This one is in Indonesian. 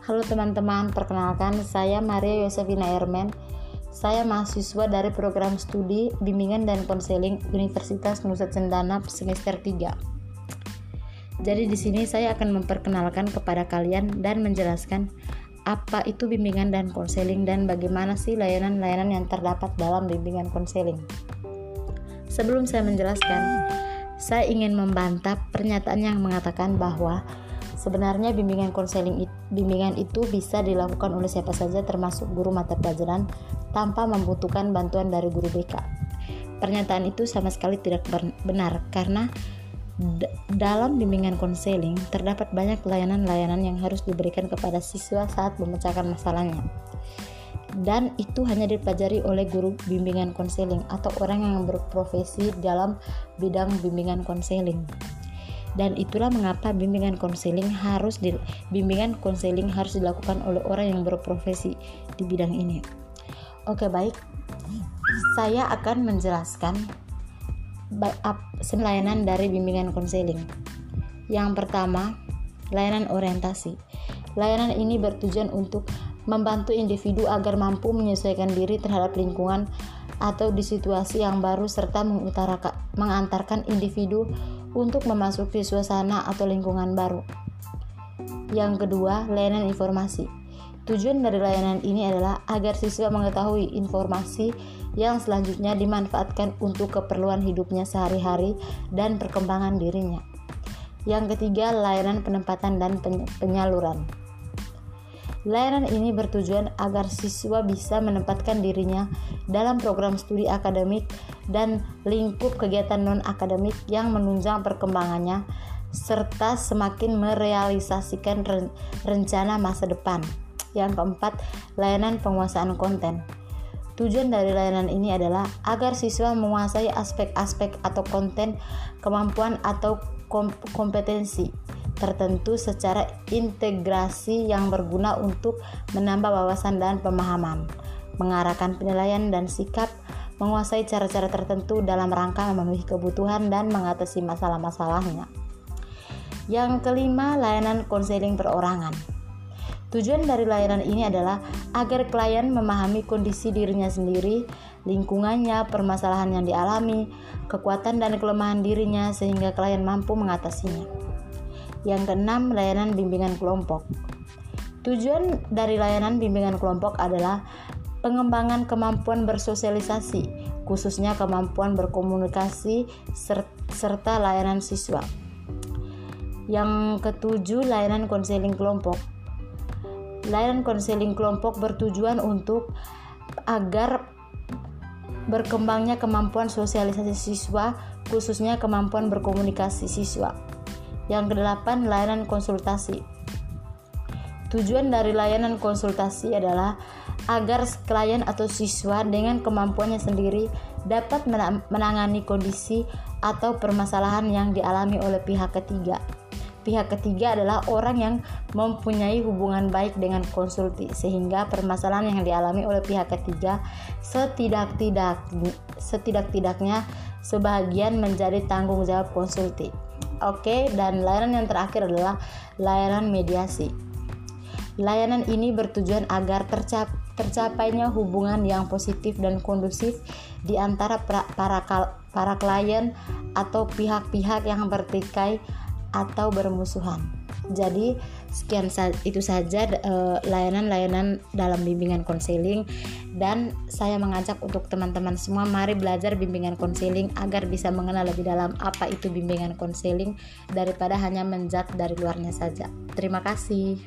Halo teman-teman, perkenalkan saya Maria Yosefina Ermen. Saya mahasiswa dari program studi Bimbingan dan Konseling Universitas Nusa Cendana semester 3. Jadi di sini saya akan memperkenalkan kepada kalian dan menjelaskan apa itu bimbingan dan konseling dan bagaimana sih layanan-layanan yang terdapat dalam bimbingan konseling. Sebelum saya menjelaskan, saya ingin membantah pernyataan yang mengatakan bahwa Sebenarnya bimbingan konseling bimbingan itu bisa dilakukan oleh siapa saja termasuk guru mata pelajaran tanpa membutuhkan bantuan dari guru BK. Pernyataan itu sama sekali tidak benar karena dalam bimbingan konseling terdapat banyak layanan-layanan yang harus diberikan kepada siswa saat memecahkan masalahnya. Dan itu hanya dipelajari oleh guru bimbingan konseling atau orang yang berprofesi dalam bidang bimbingan konseling dan itulah mengapa bimbingan konseling harus di, bimbingan konseling harus dilakukan oleh orang yang berprofesi di bidang ini. Oke, baik. Saya akan menjelaskan layanan dari bimbingan konseling. Yang pertama, layanan orientasi. Layanan ini bertujuan untuk membantu individu agar mampu menyesuaikan diri terhadap lingkungan atau di situasi yang baru serta mengantarkan individu untuk memasuki suasana atau lingkungan baru. Yang kedua, layanan informasi. Tujuan dari layanan ini adalah agar siswa mengetahui informasi yang selanjutnya dimanfaatkan untuk keperluan hidupnya sehari-hari dan perkembangan dirinya. Yang ketiga, layanan penempatan dan penyaluran. Layanan ini bertujuan agar siswa bisa menempatkan dirinya dalam program studi akademik dan lingkup kegiatan non-akademik yang menunjang perkembangannya serta semakin merealisasikan rencana masa depan. Yang keempat, layanan penguasaan konten. Tujuan dari layanan ini adalah agar siswa menguasai aspek-aspek atau konten, kemampuan atau kompetensi tertentu secara integrasi yang berguna untuk menambah wawasan dan pemahaman, mengarahkan penilaian dan sikap, menguasai cara-cara tertentu dalam rangka memenuhi kebutuhan dan mengatasi masalah-masalahnya. Yang kelima, layanan konseling perorangan. Tujuan dari layanan ini adalah agar klien memahami kondisi dirinya sendiri, lingkungannya, permasalahan yang dialami, kekuatan dan kelemahan dirinya sehingga klien mampu mengatasinya. Yang keenam, layanan bimbingan kelompok. Tujuan dari layanan bimbingan kelompok adalah pengembangan kemampuan bersosialisasi, khususnya kemampuan berkomunikasi serta layanan siswa. Yang ketujuh, layanan konseling kelompok. Layanan konseling kelompok bertujuan untuk agar berkembangnya kemampuan sosialisasi siswa, khususnya kemampuan berkomunikasi siswa. Yang kedelapan, layanan konsultasi. Tujuan dari layanan konsultasi adalah agar klien atau siswa dengan kemampuannya sendiri dapat menangani kondisi atau permasalahan yang dialami oleh pihak ketiga. Pihak ketiga adalah orang yang mempunyai hubungan baik dengan konsulti sehingga permasalahan yang dialami oleh pihak ketiga setidak-tidak setidak-tidaknya sebagian menjadi tanggung jawab konsulti. Oke, dan layanan yang terakhir adalah layanan mediasi. Layanan ini bertujuan agar tercap tercapainya hubungan yang positif dan kondusif di antara para, para, klien atau pihak-pihak yang bertikai atau bermusuhan. Jadi sekian sa itu saja eh, layanan-layanan uh, dalam bimbingan konseling dan saya mengajak untuk teman-teman semua mari belajar bimbingan konseling agar bisa mengenal lebih dalam apa itu bimbingan konseling daripada hanya menjat dari luarnya saja. Terima kasih.